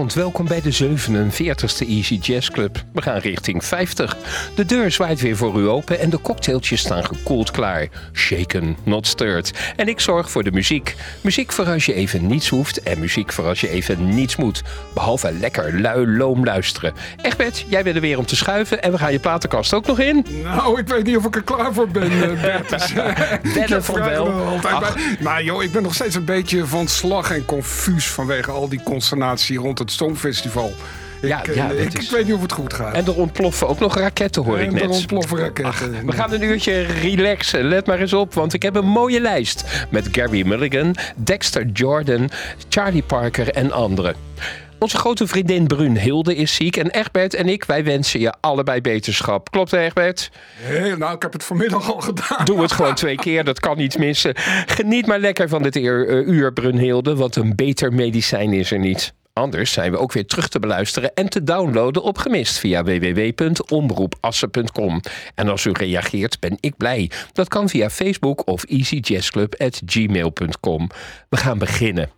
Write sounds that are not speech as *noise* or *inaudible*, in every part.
Goedenavond, welkom bij de 47e Easy Jazz Club. We gaan richting 50. De deur zwaait weer voor u open en de cocktailtjes staan gekoeld klaar. Shaken, not stirred. En ik zorg voor de muziek. Muziek voor als je even niets hoeft en muziek voor als je even niets moet. Behalve lekker lui loom luisteren. Egbert, jij bent er weer om te schuiven en we gaan je platenkast ook nog in. Nou, ik weet niet of ik er klaar voor ben, uh, Bert. *laughs* Wennen van wel. Maar joh, ik ben nog steeds een beetje van slag en confuus vanwege al die consternatie rond het Songfestival. Ja, ik, ja, eh, ik, ik, weet niet of het goed gaat. En er ontploffen ook nog raketten, hoor en ik net. er ontploffen raketten. we gaan een uurtje relaxen. Let maar eens op, want ik heb een mooie lijst. Met Gary Mulligan, Dexter Jordan, Charlie Parker en anderen. Onze grote vriendin Brunhilde is ziek en Egbert en ik, wij wensen je allebei beterschap. Klopt Egbert? Heel, nou, ik heb het vanmiddag al gedaan. Doe het gewoon *laughs* twee keer, dat kan niet missen. Geniet maar lekker van dit uur, Brunhilde, want een beter medicijn is er niet. Anders zijn we ook weer terug te beluisteren en te downloaden op gemist via www.omroepassen.com. En als u reageert, ben ik blij. Dat kan via Facebook of easyjazzclub.gmail.com. We gaan beginnen.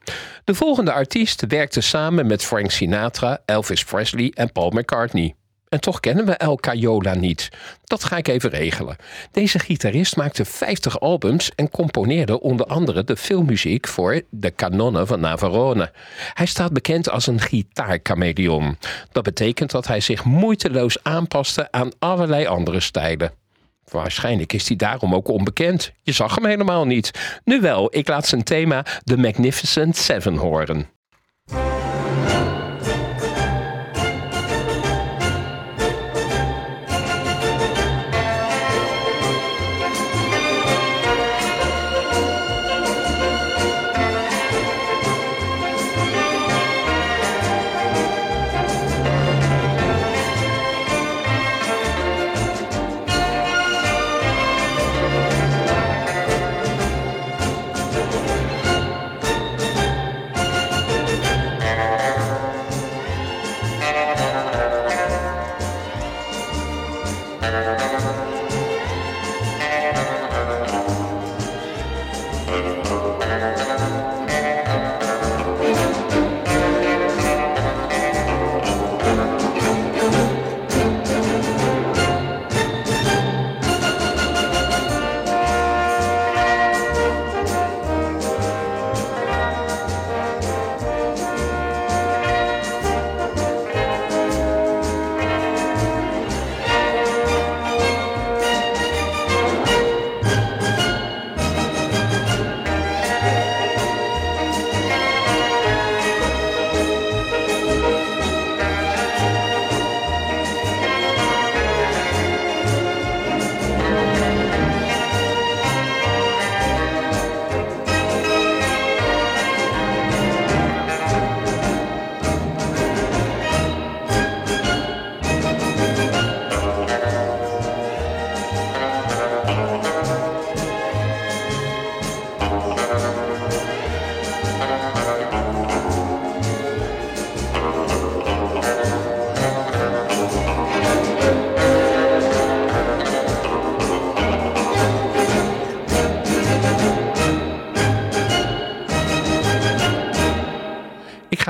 De volgende artiest werkte samen met Frank Sinatra, Elvis Presley en Paul McCartney. En toch kennen we El Cayola niet. Dat ga ik even regelen. Deze gitarist maakte 50 albums en componeerde onder andere de filmmuziek voor de kanonnen van Navarone. Hij staat bekend als een gitaarchameleon. Dat betekent dat hij zich moeiteloos aanpaste aan allerlei andere stijlen. Waarschijnlijk is hij daarom ook onbekend. Je zag hem helemaal niet. Nu wel, ik laat zijn thema The Magnificent Seven horen.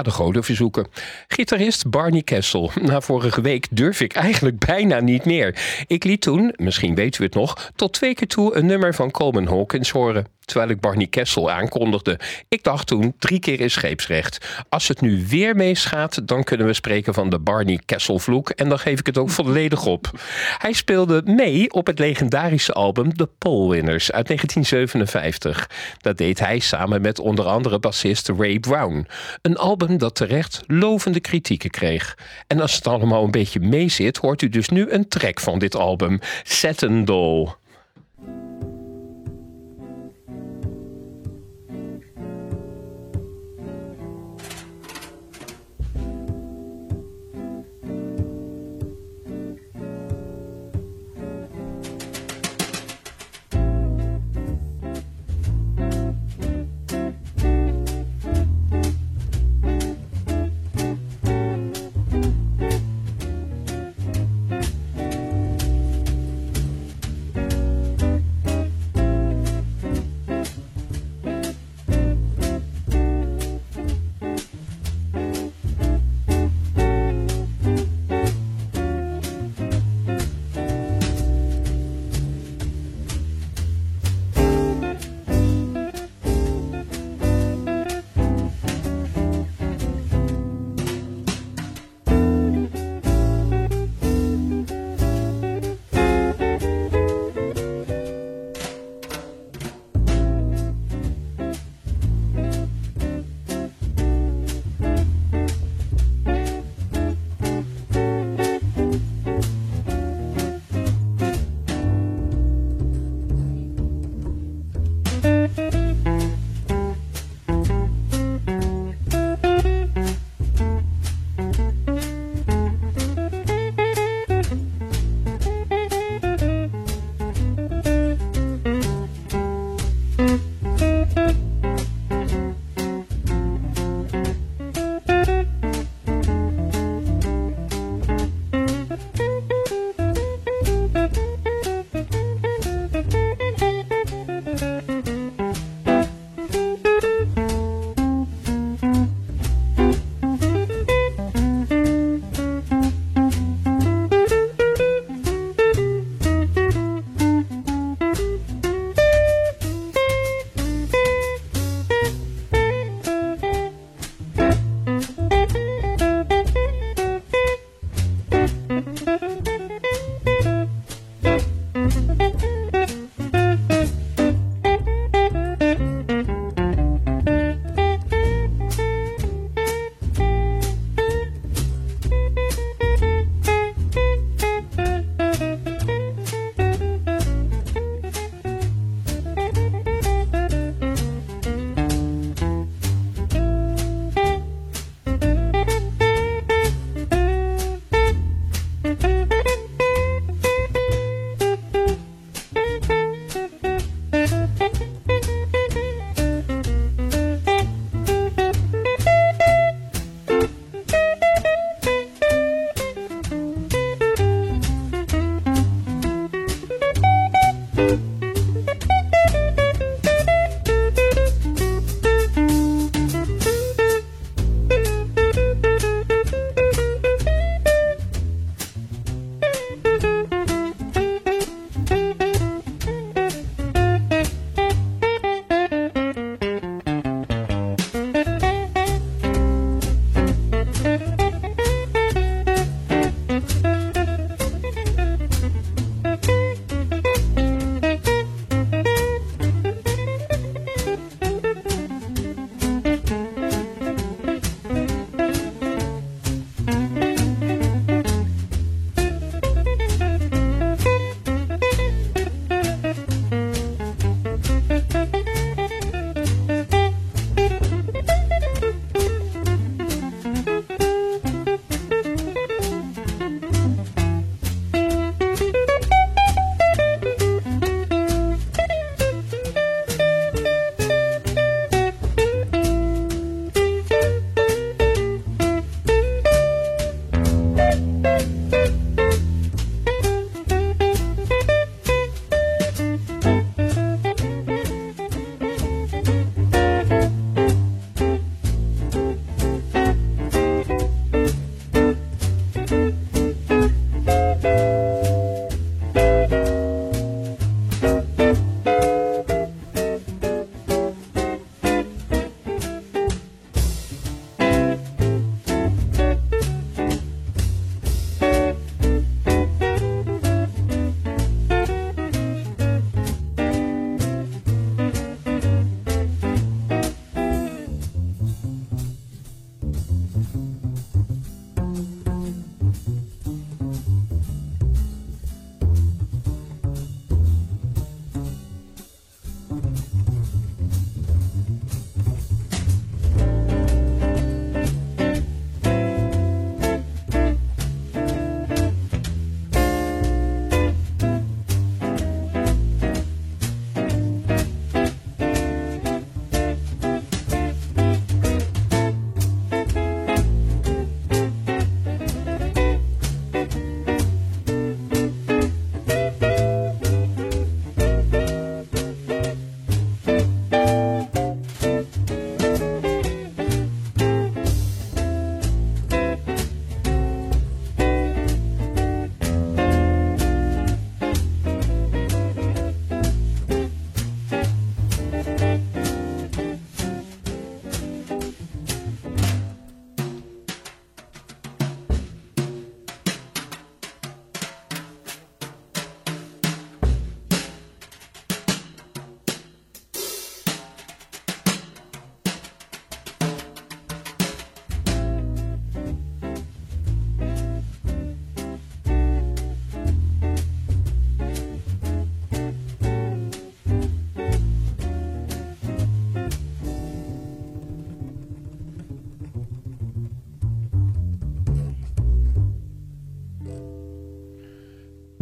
De goden verzoeken. Gitarist Barney Kessel. Na vorige week durf ik eigenlijk bijna niet meer. Ik liet toen, misschien weet u het nog, tot twee keer toe een nummer van Coleman Hawkins horen terwijl ik Barney Kessel aankondigde. Ik dacht toen, drie keer is scheepsrecht. Als het nu weer meesgaat, dan kunnen we spreken van de Barney Kessel vloek en dan geef ik het ook volledig op. Hij speelde mee op het legendarische album The Pole Winners uit 1957. Dat deed hij samen met onder andere bassist Ray Brown. Een album dat terecht lovende kritieken kreeg. En als het allemaal een beetje meezit, hoort u dus nu een track van dit album, Satin Doll.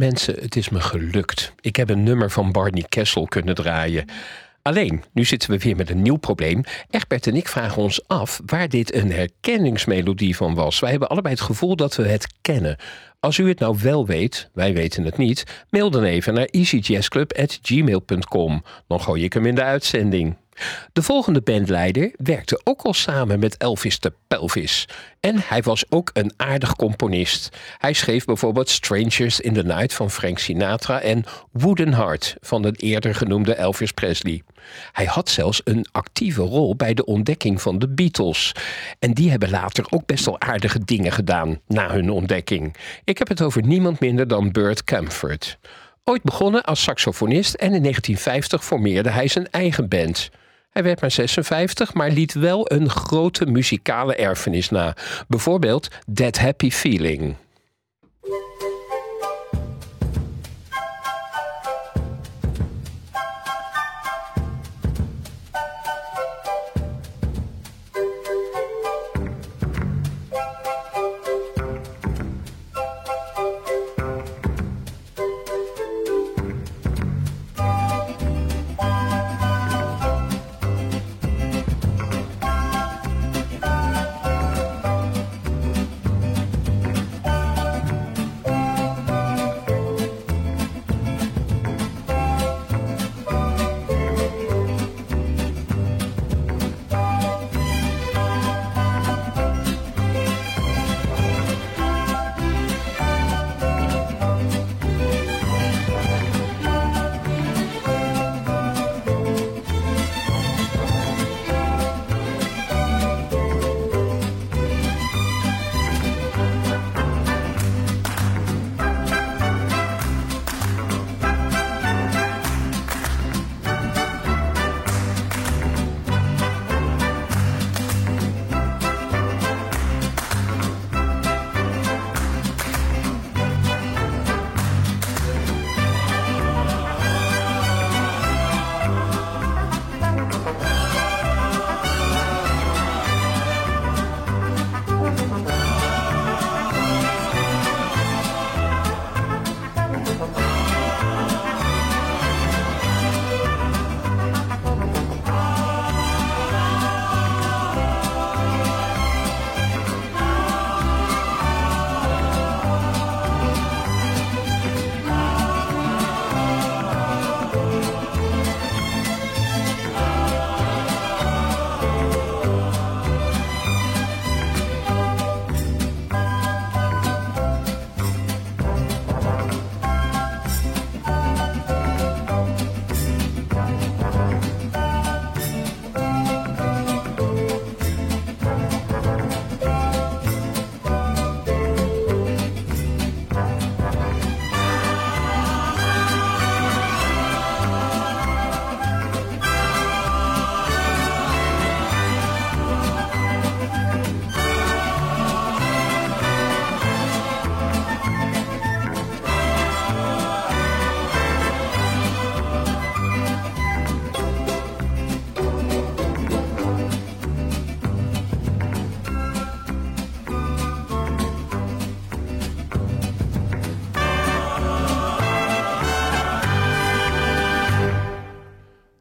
Mensen, het is me gelukt. Ik heb een nummer van Barney Kessel kunnen draaien. Alleen, nu zitten we weer met een nieuw probleem. Egbert en ik vragen ons af waar dit een herkenningsmelodie van was. Wij hebben allebei het gevoel dat we het kennen. Als u het nou wel weet, wij weten het niet, mail dan even naar easyjazzclub.gmail.com. Dan gooi ik hem in de uitzending. De volgende bandleider werkte ook al samen met Elvis de Pelvis. En hij was ook een aardig componist. Hij schreef bijvoorbeeld Strangers in the Night van Frank Sinatra en Wooden Heart van de eerder genoemde Elvis Presley. Hij had zelfs een actieve rol bij de ontdekking van de Beatles. En die hebben later ook best wel aardige dingen gedaan na hun ontdekking. Ik heb het over niemand minder dan Burt Camford. Ooit begonnen als saxofonist en in 1950 formeerde hij zijn eigen band. Hij werd maar 56, maar liet wel een grote muzikale erfenis na. Bijvoorbeeld That Happy Feeling.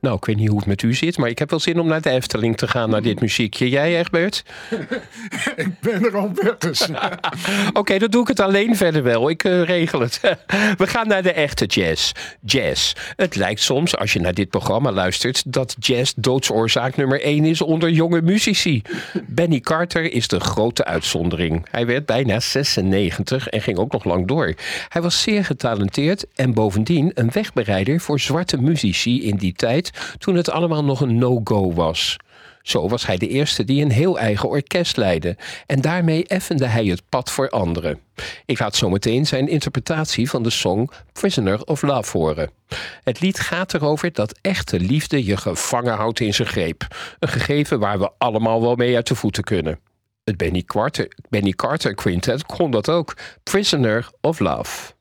Nou, ik weet niet hoe het met u zit, maar ik heb wel zin om naar de Efteling te gaan naar dit muziekje. Jij, Egbert? *laughs* ik ben er al dus. *laughs* Oké, dan doe ik het alleen verder wel. Ik uh, regel het. *laughs* We gaan naar de echte jazz. Jazz. Het lijkt soms, als je naar dit programma luistert, dat jazz doodsoorzaak nummer 1 is onder jonge muzici. Benny Carter is de grote uitzondering. Hij werd bijna 96 en ging ook nog lang door. Hij was zeer getalenteerd en bovendien een wegbereider voor zwarte muzici in die tijd toen het allemaal nog een no-go was. Zo was hij de eerste die een heel eigen orkest leidde en daarmee effende hij het pad voor anderen. Ik laat zometeen zijn interpretatie van de song Prisoner of Love horen. Het lied gaat erover dat echte liefde je gevangen houdt in zijn greep. Een gegeven waar we allemaal wel mee uit de voeten kunnen. Het Benny Carter, Benny Carter Quintet kon dat ook. Prisoner of Love.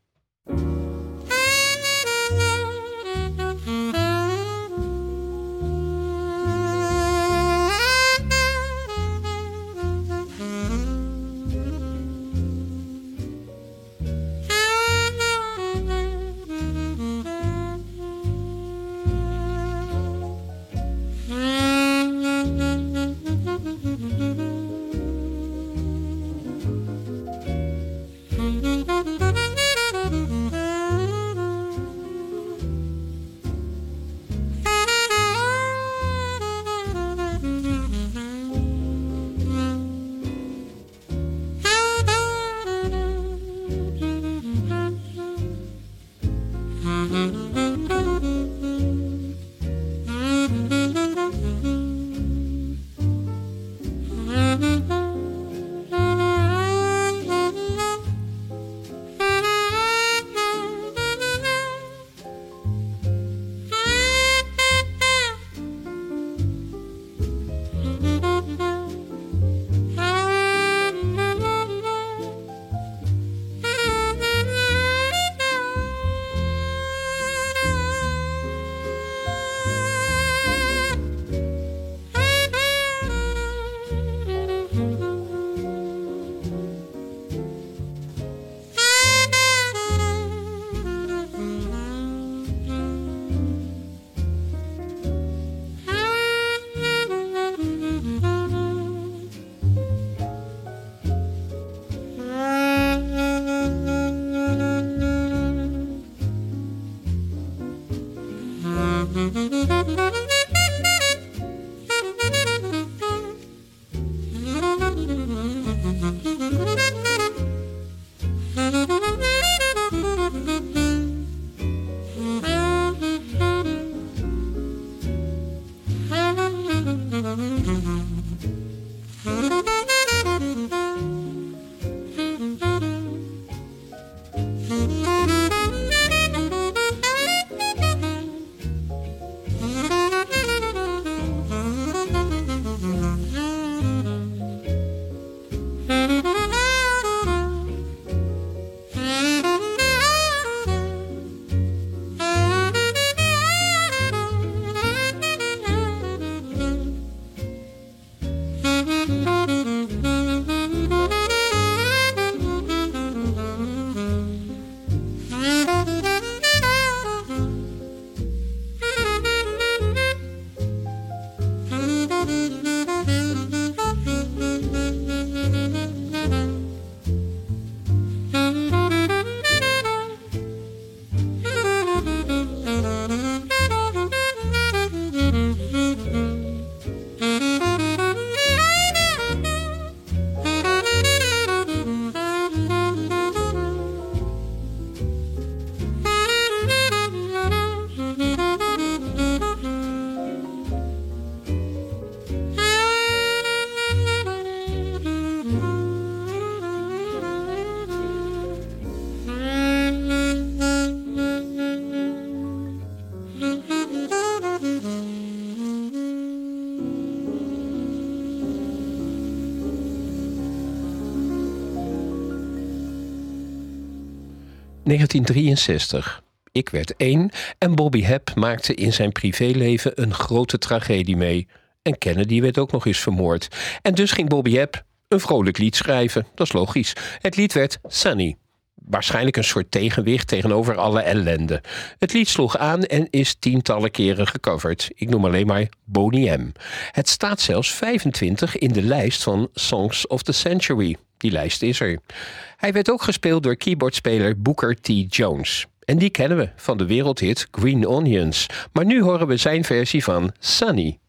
1963. Ik werd één en Bobby Hebb maakte in zijn privéleven een grote tragedie mee. En Kennedy werd ook nog eens vermoord. En dus ging Bobby Hebb een vrolijk lied schrijven. Dat is logisch. Het lied werd Sunny. Waarschijnlijk een soort tegenwicht tegenover alle ellende. Het lied sloeg aan en is tientallen keren gecoverd. Ik noem alleen maar Boney M. Het staat zelfs 25 in de lijst van Songs of the Century. Die lijst is er. Hij werd ook gespeeld door keyboardspeler Booker T. Jones. En die kennen we van de wereldhit Green Onions. Maar nu horen we zijn versie van Sunny.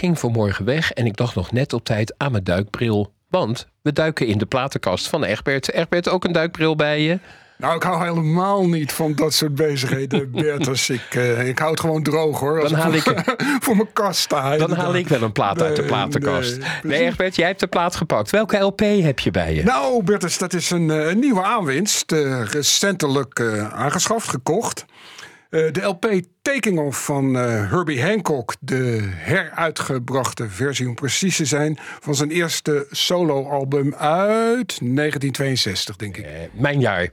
Ging vanmorgen weg en ik dacht nog net op tijd aan mijn duikbril. Want we duiken in de platenkast van Egbert. Egbert, ook een duikbril bij je? Nou, ik hou helemaal niet van dat soort bezigheden, *laughs* Bertus. Ik, uh, ik hou het gewoon droog, hoor. Dan haal voor, ik, *laughs* voor mijn kast sta. Dan haal ik wel een plaat uit de platenkast. Nee, nee, Egbert, jij hebt de plaat gepakt. Welke LP heb je bij je? Nou, Bertus, dat is een, een nieuwe aanwinst. Uh, recentelijk uh, aangeschaft, gekocht. de LP Taking Off van uh, Herbie Hancock, de heruitgebrachte versie om precies te zijn, van zijn eerste soloalbum uit 1962, denk ik. Uh, mijn jaar.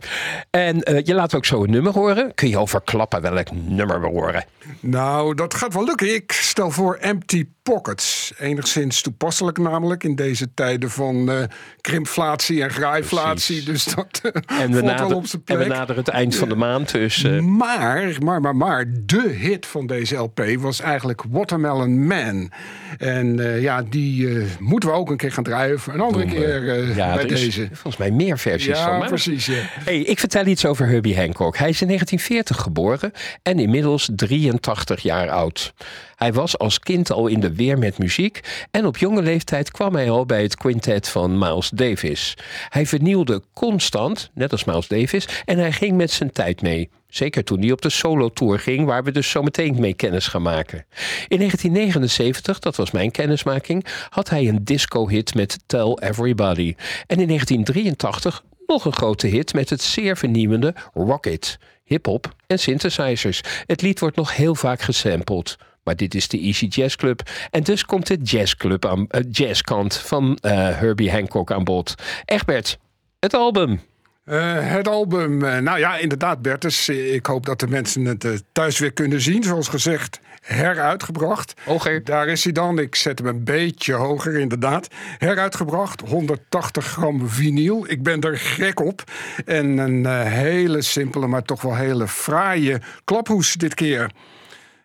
En uh, je laat ook zo een nummer horen. Kun je overklappen welk nummer we horen? Nou, dat gaat wel lukken. Ik stel voor Empty Pockets. Enigszins toepasselijk namelijk in deze tijden van krimflatie en graaiflatie. Dus dat en we, nader, en we naderen het eind van de maand. Dus, maar, maar, maar, maar, de de hit van deze LP was eigenlijk Watermelon Man. En uh, ja, die uh, moeten we ook een keer gaan draaien. Een andere Doen keer uh, ja, bij deze. Volgens mij meer versies ja, van. precies. Ja. Hey, ik vertel iets over Herbie Hancock. Hij is in 1940 geboren en inmiddels 83 jaar oud. Hij was als kind al in de weer met muziek en op jonge leeftijd kwam hij al bij het quintet van Miles Davis. Hij vernieuwde constant, net als Miles Davis, en hij ging met zijn tijd mee. Zeker toen hij op de solo-tour ging, waar we dus zometeen mee kennis gaan maken. In 1979, dat was mijn kennismaking, had hij een disco-hit met Tell Everybody. En in 1983 nog een grote hit met het zeer vernieuwende Rocket. Hip-hop en synthesizers. Het lied wordt nog heel vaak gesampled. Maar dit is de Easy Jazz Club. En dus komt de jazzclub aan, uh, jazzkant van uh, Herbie Hancock aan bod. Egbert, het album. Uh, het album, nou ja, inderdaad, Bertus. Ik hoop dat de mensen het thuis weer kunnen zien. Zoals gezegd, heruitgebracht. Hoger. Daar is hij dan. Ik zet hem een beetje hoger, inderdaad. Heruitgebracht, 180 gram vinyl. Ik ben er gek op. En een hele simpele, maar toch wel hele fraaie klaphoes dit keer.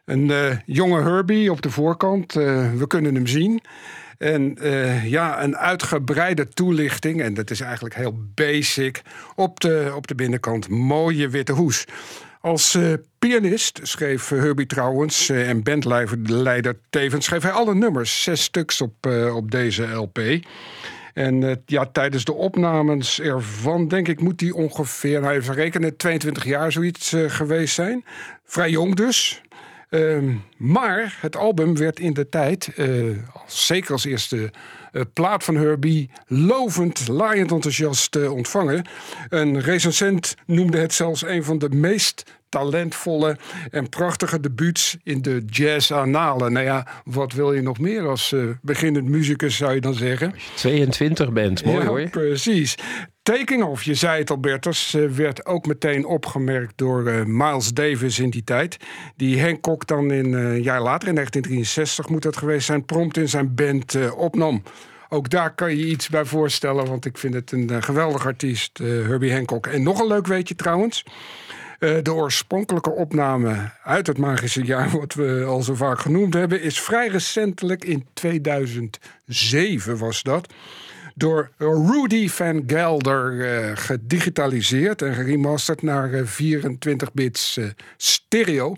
Een uh, jonge Herbie op de voorkant. Uh, we kunnen hem zien. En uh, ja, een uitgebreide toelichting. En dat is eigenlijk heel basic. Op de, op de binnenkant mooie witte hoes. Als pianist schreef Herbie trouwens en bandleider tevens... schreef hij alle nummers, zes stuks op, op deze LP. En ja, tijdens de opnames ervan, denk ik, moet hij ongeveer, nou even rekenen, 22 jaar zoiets geweest zijn. Vrij jong dus. Uh, maar het album werd in de tijd, uh, zeker als eerste uh, plaat van Herbie, lovend, laaiend enthousiast uh, ontvangen. Een recensent noemde het zelfs een van de meest talentvolle en prachtige debuuts in de jazz-analen. Nou ja, wat wil je nog meer als uh, beginnend muzikus, zou je dan zeggen? 22 bent, mooi ja, hoor. Precies. Taking je zei het al uh, werd ook meteen opgemerkt door uh, Miles Davis in die tijd. Die Hancock dan in, een jaar later, in 1963 moet dat geweest zijn, prompt in zijn band opnam. Ook daar kan je iets bij voorstellen, want ik vind het een geweldig artiest, Herbie Hancock. En nog een leuk weetje trouwens. De oorspronkelijke opname uit het magische jaar, *laughs* wat we al zo vaak genoemd hebben, is vrij recentelijk in 2007 was dat. Door Rudy Van Gelder uh, gedigitaliseerd en geremasterd naar uh, 24 bits stereo.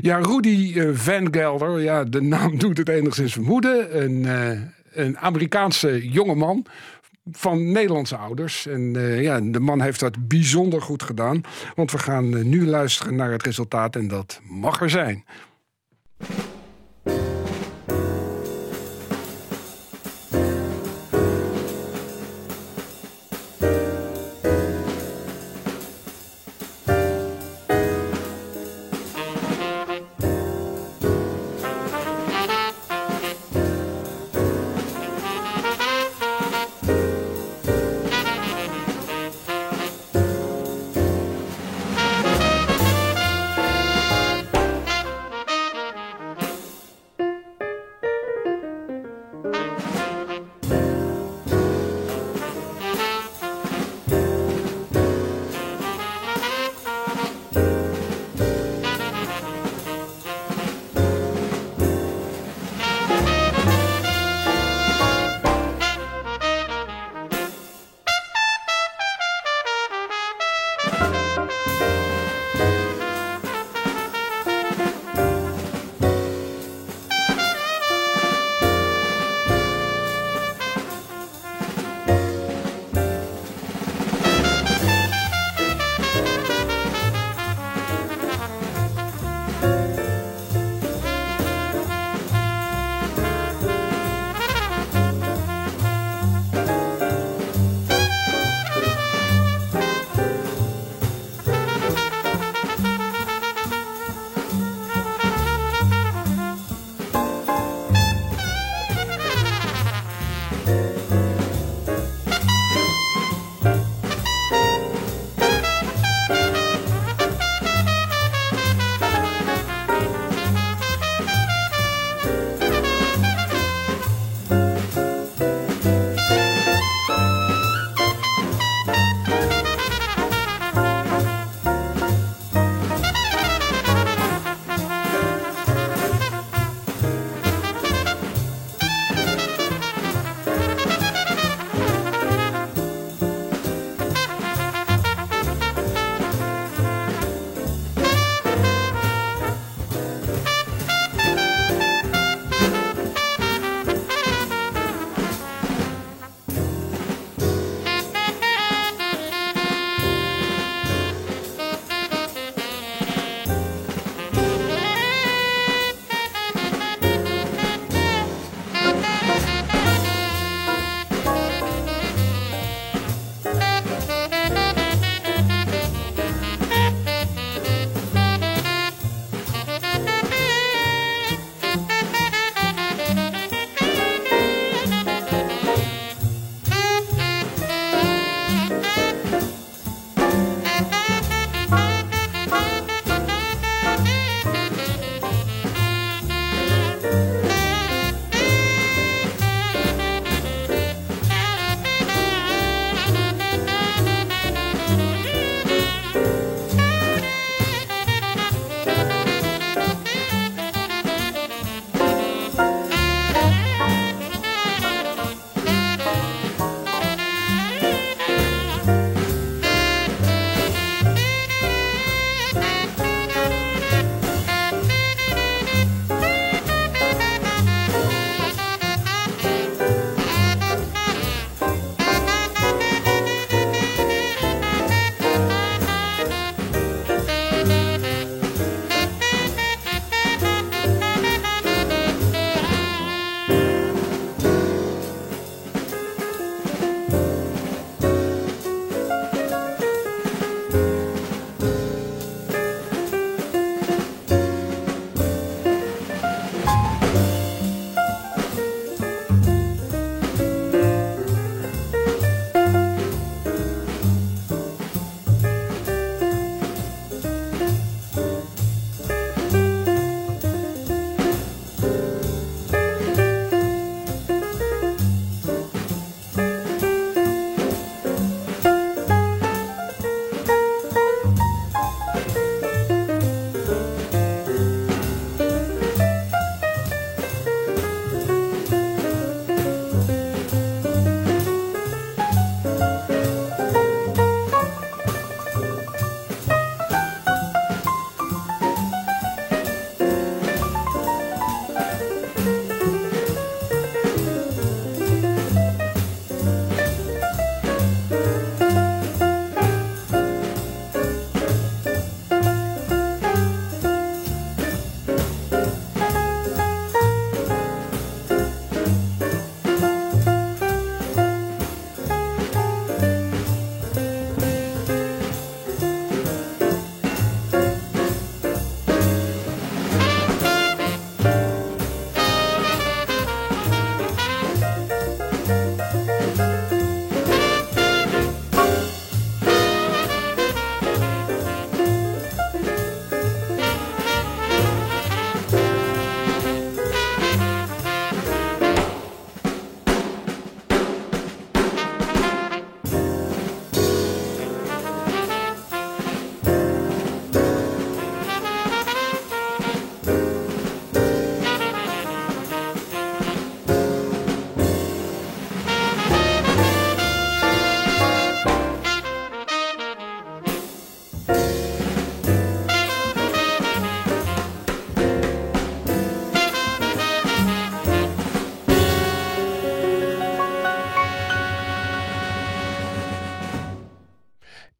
Ja, Rudy Van Gelder, ja, de naam *laughs* doet het enigszins vermoeden. Een, een Amerikaanse jongeman van Nederlandse ouders. En ja, de man heeft dat bijzonder goed gedaan. Want we gaan nu luisteren naar het resultaat en dat mag er zijn.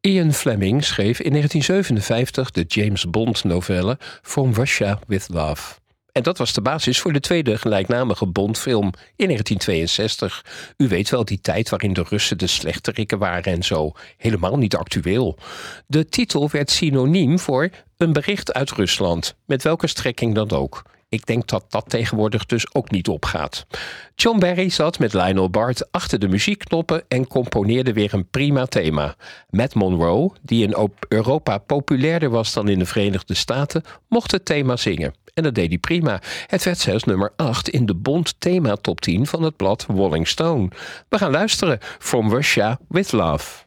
Ian Fleming schreef in 1957 de James Bond novelle From Russia with Love. En dat was de basis voor de tweede gelijknamige Bondfilm in 1962. U weet wel die tijd waarin de Russen de slechterikken waren en zo. Helemaal niet actueel. De titel werd synoniem voor een bericht uit Rusland, met welke strekking dan ook. Ik denk dat dat tegenwoordig dus ook niet opgaat. John Barry zat met Lionel Bart achter de muziekknoppen en componeerde weer een prima thema. Matt Monroe, die in Europa populairder was dan in de Verenigde Staten, mocht het thema zingen. En dat deed hij prima. Het werd zelfs nummer 8 in de Bond thema top 10 van het blad Rolling Stone. We gaan luisteren. From Russia with Love.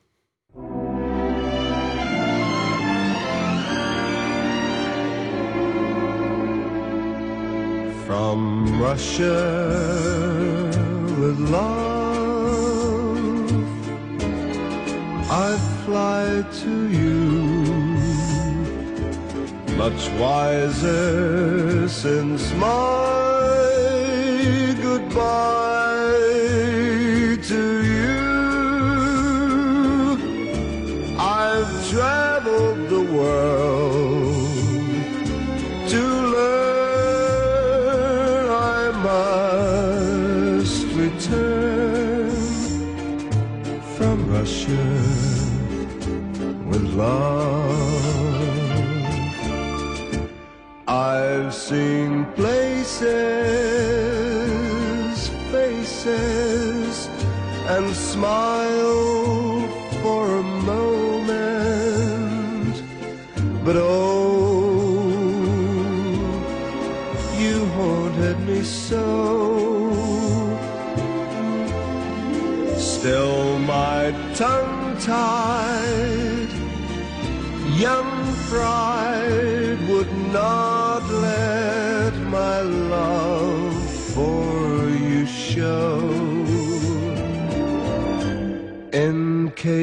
From Russia with love, I fly to you much wiser since my goodbye to you. I've traveled the world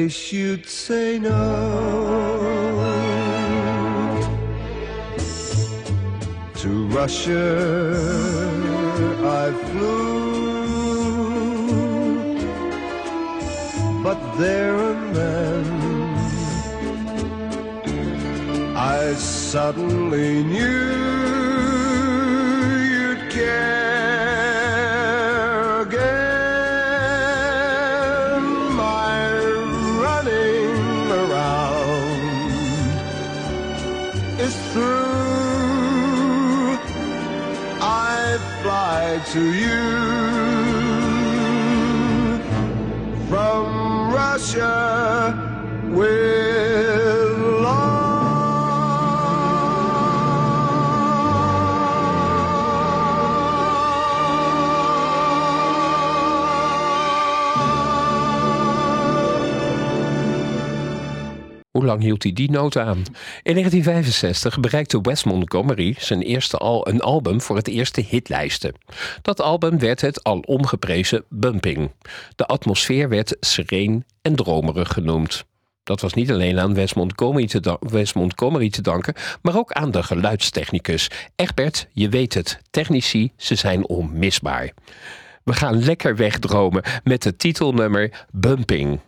Case you'd say no to Russia, I flew, but there and then. I suddenly knew Hoe lang hield hij die noot aan? In 1965 bereikte Wes Montgomery zijn eerste al een album voor het eerste hitlijsten. Dat album werd het al omgeprezen Bumping. De atmosfeer werd sereen en dromerig genoemd. Dat was niet alleen aan Wes Montgomery, te Wes Montgomery te danken, maar ook aan de geluidstechnicus. Egbert, je weet het, technici, ze zijn onmisbaar. We gaan lekker wegdromen met het titelnummer Bumping.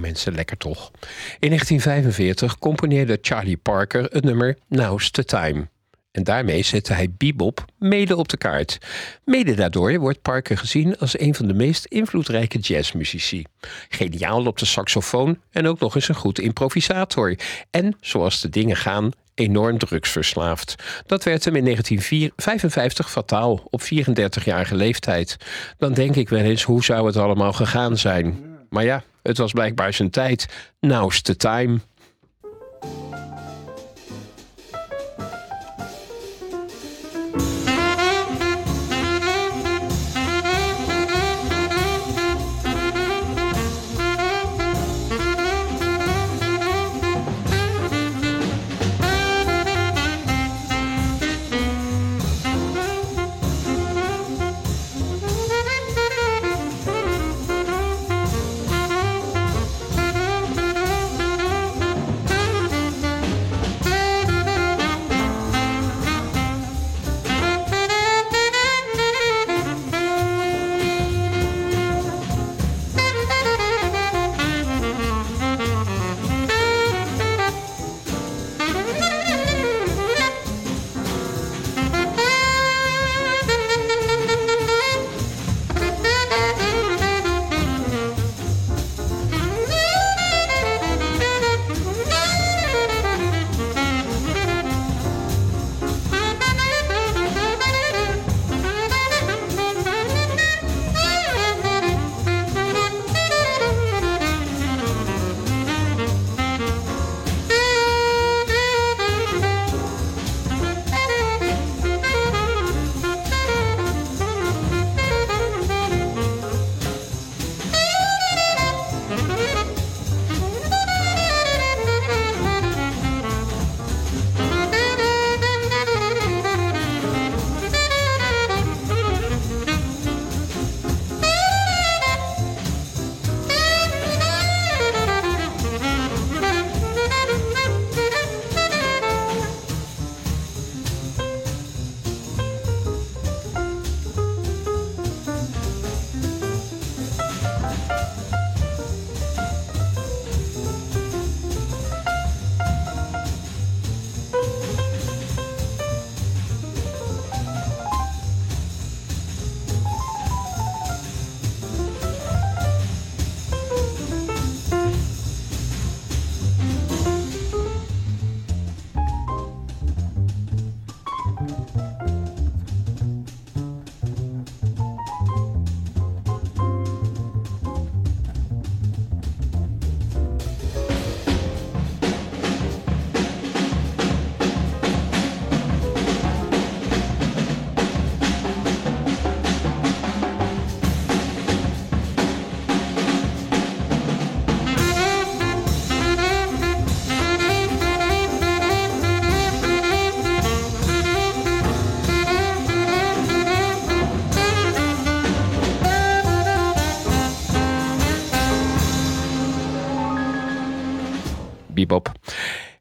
Mensen, lekker toch. In 1945 componeerde Charlie Parker het nummer Now's the Time. En daarmee zette hij bebop mede op de kaart. Mede daardoor wordt Parker gezien als een van de meest invloedrijke jazzmuzici. Geniaal op de saxofoon en ook nog eens een goed improvisator. En, zoals de dingen gaan, enorm drugsverslaafd. Dat werd hem in 1955 fataal, op 34-jarige leeftijd. Dan denk ik wel eens, hoe zou het allemaal gegaan zijn? Maar ja, het was blijkbaar zijn tijd. Now's the time.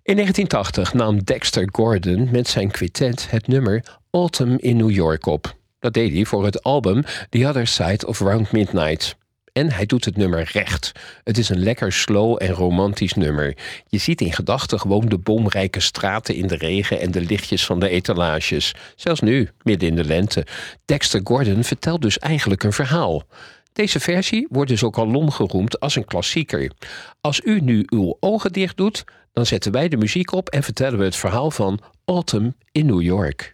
In 1980 nam Dexter Gordon met zijn quintet het nummer Autumn in New York op. Dat deed hij voor het album The Other Side of Round Midnight. En hij doet het nummer recht. Het is een lekker slow en romantisch nummer. Je ziet in gedachten gewoon de bomrijke straten in de regen en de lichtjes van de etalages. Zelfs nu, midden in de lente. Dexter Gordon vertelt dus eigenlijk een verhaal. Deze versie wordt dus ook al long geroemd als een klassieker. Als u nu uw ogen dicht doet, dan zetten wij de muziek op en vertellen we het verhaal van Autumn in New York.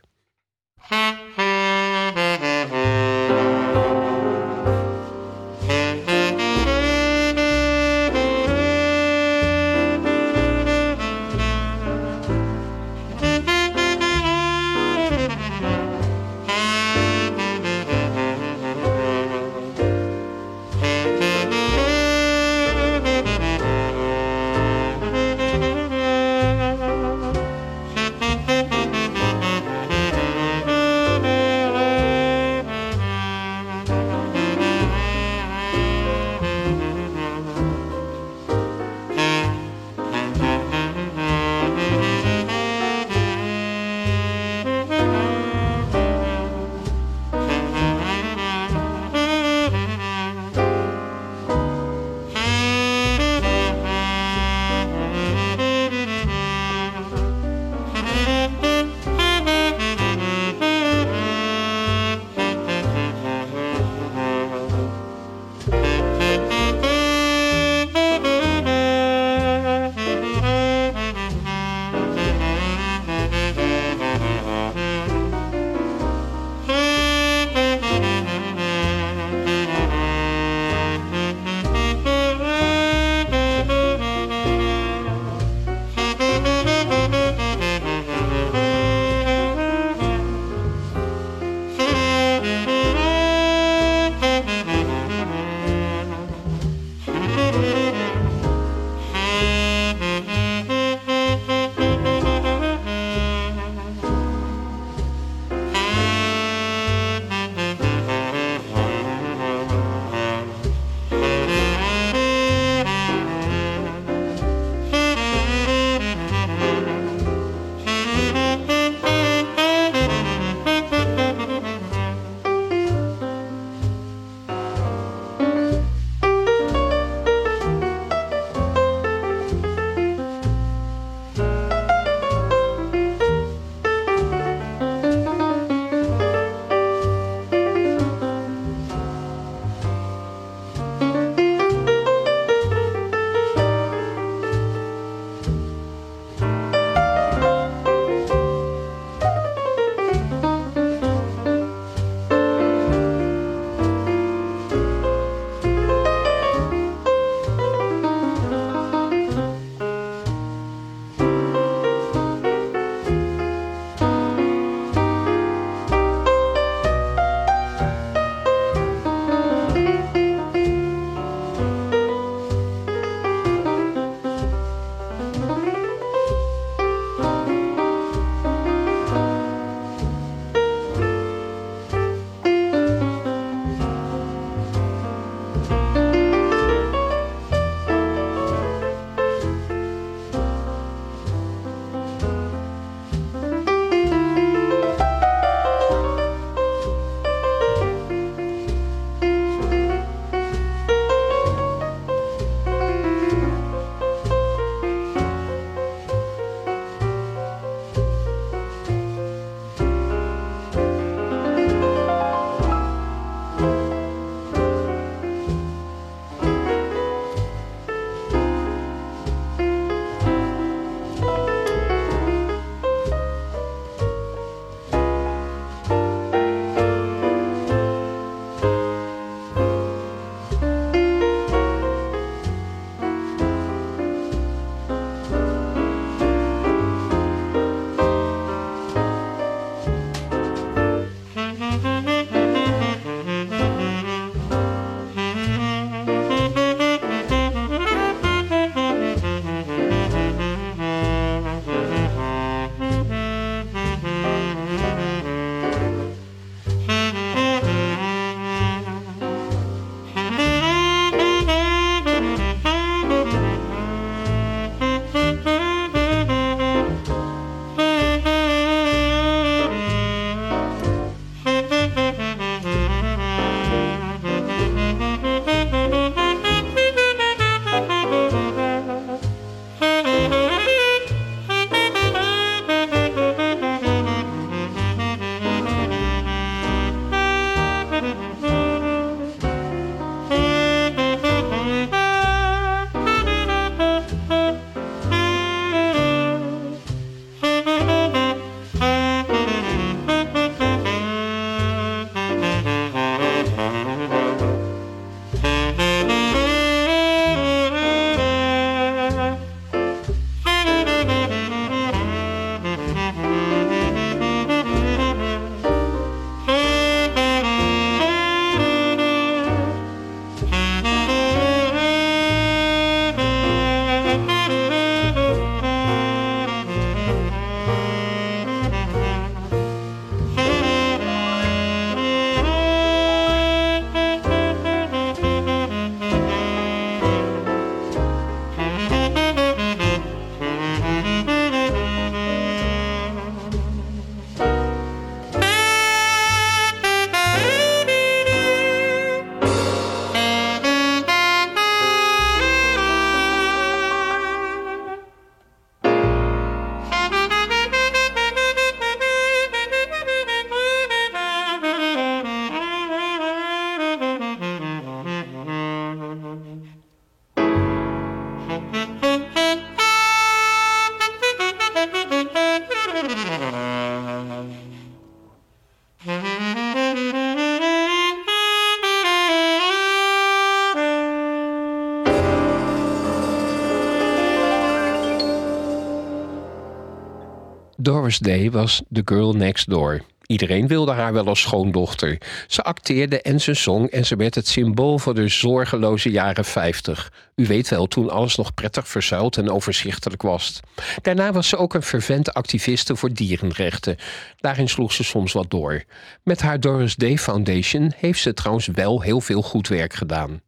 Doris Day was the girl next door. Iedereen wilde haar wel als schoondochter. Ze acteerde en ze zong en ze werd het symbool voor de zorgeloze jaren 50. U weet wel, toen alles nog prettig verzuild en overzichtelijk was. Daarna was ze ook een fervente activiste voor dierenrechten. Daarin sloeg ze soms wat door. Met haar Doris Day Foundation heeft ze trouwens wel heel veel goed werk gedaan.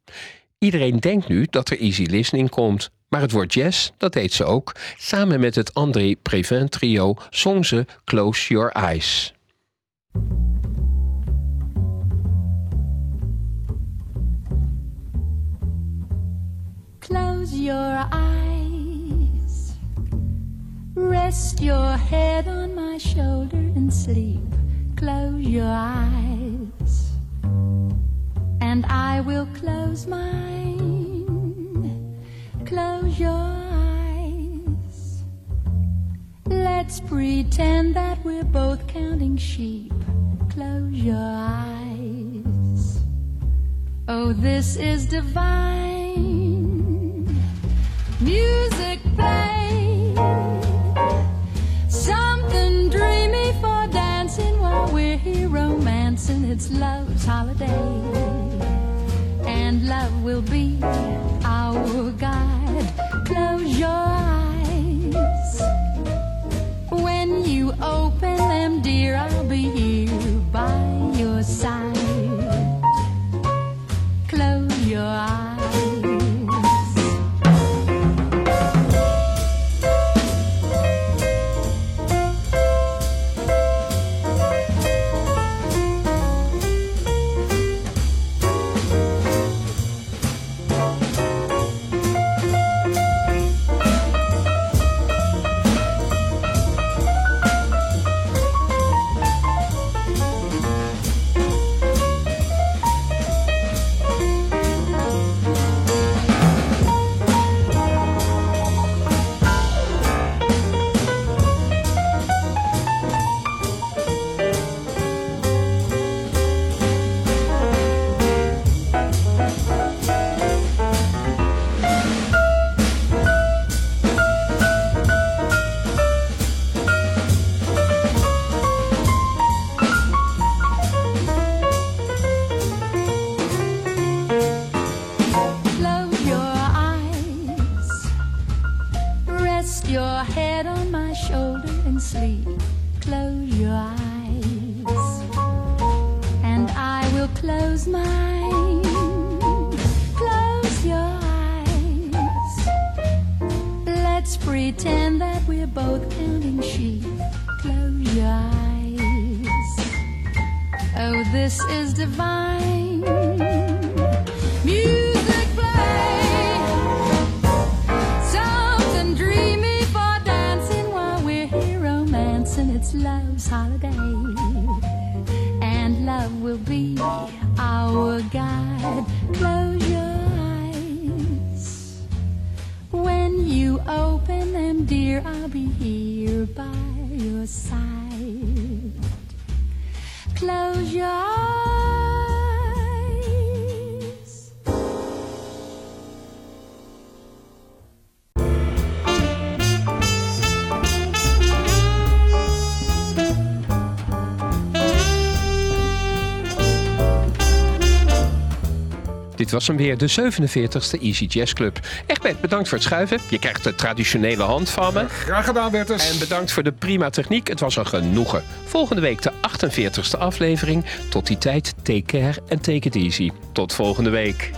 Iedereen denkt nu dat er easy listening komt. Maar het woord jazz, dat deed ze ook. Samen met het André Previn trio zong ze Close Your Eyes. Close your eyes. Rest your head on my shoulder and sleep. Close your eyes. And I will close mine. Close your eyes. Let's pretend that we're both counting sheep. Close your eyes. Oh, this is divine. Music play. Something dreamy for dancing while we're here romancing. It's love's holiday. And love will be our guide. Close Dit was hem weer, de 47e Easy Jazz Club. Egbert, bedankt voor het schuiven. Je krijgt de traditionele hand van me. Graag gedaan, Bertus. En bedankt voor de prima techniek. Het was een genoegen. Volgende week de 48e aflevering. Tot die tijd, take care en take it easy. Tot volgende week.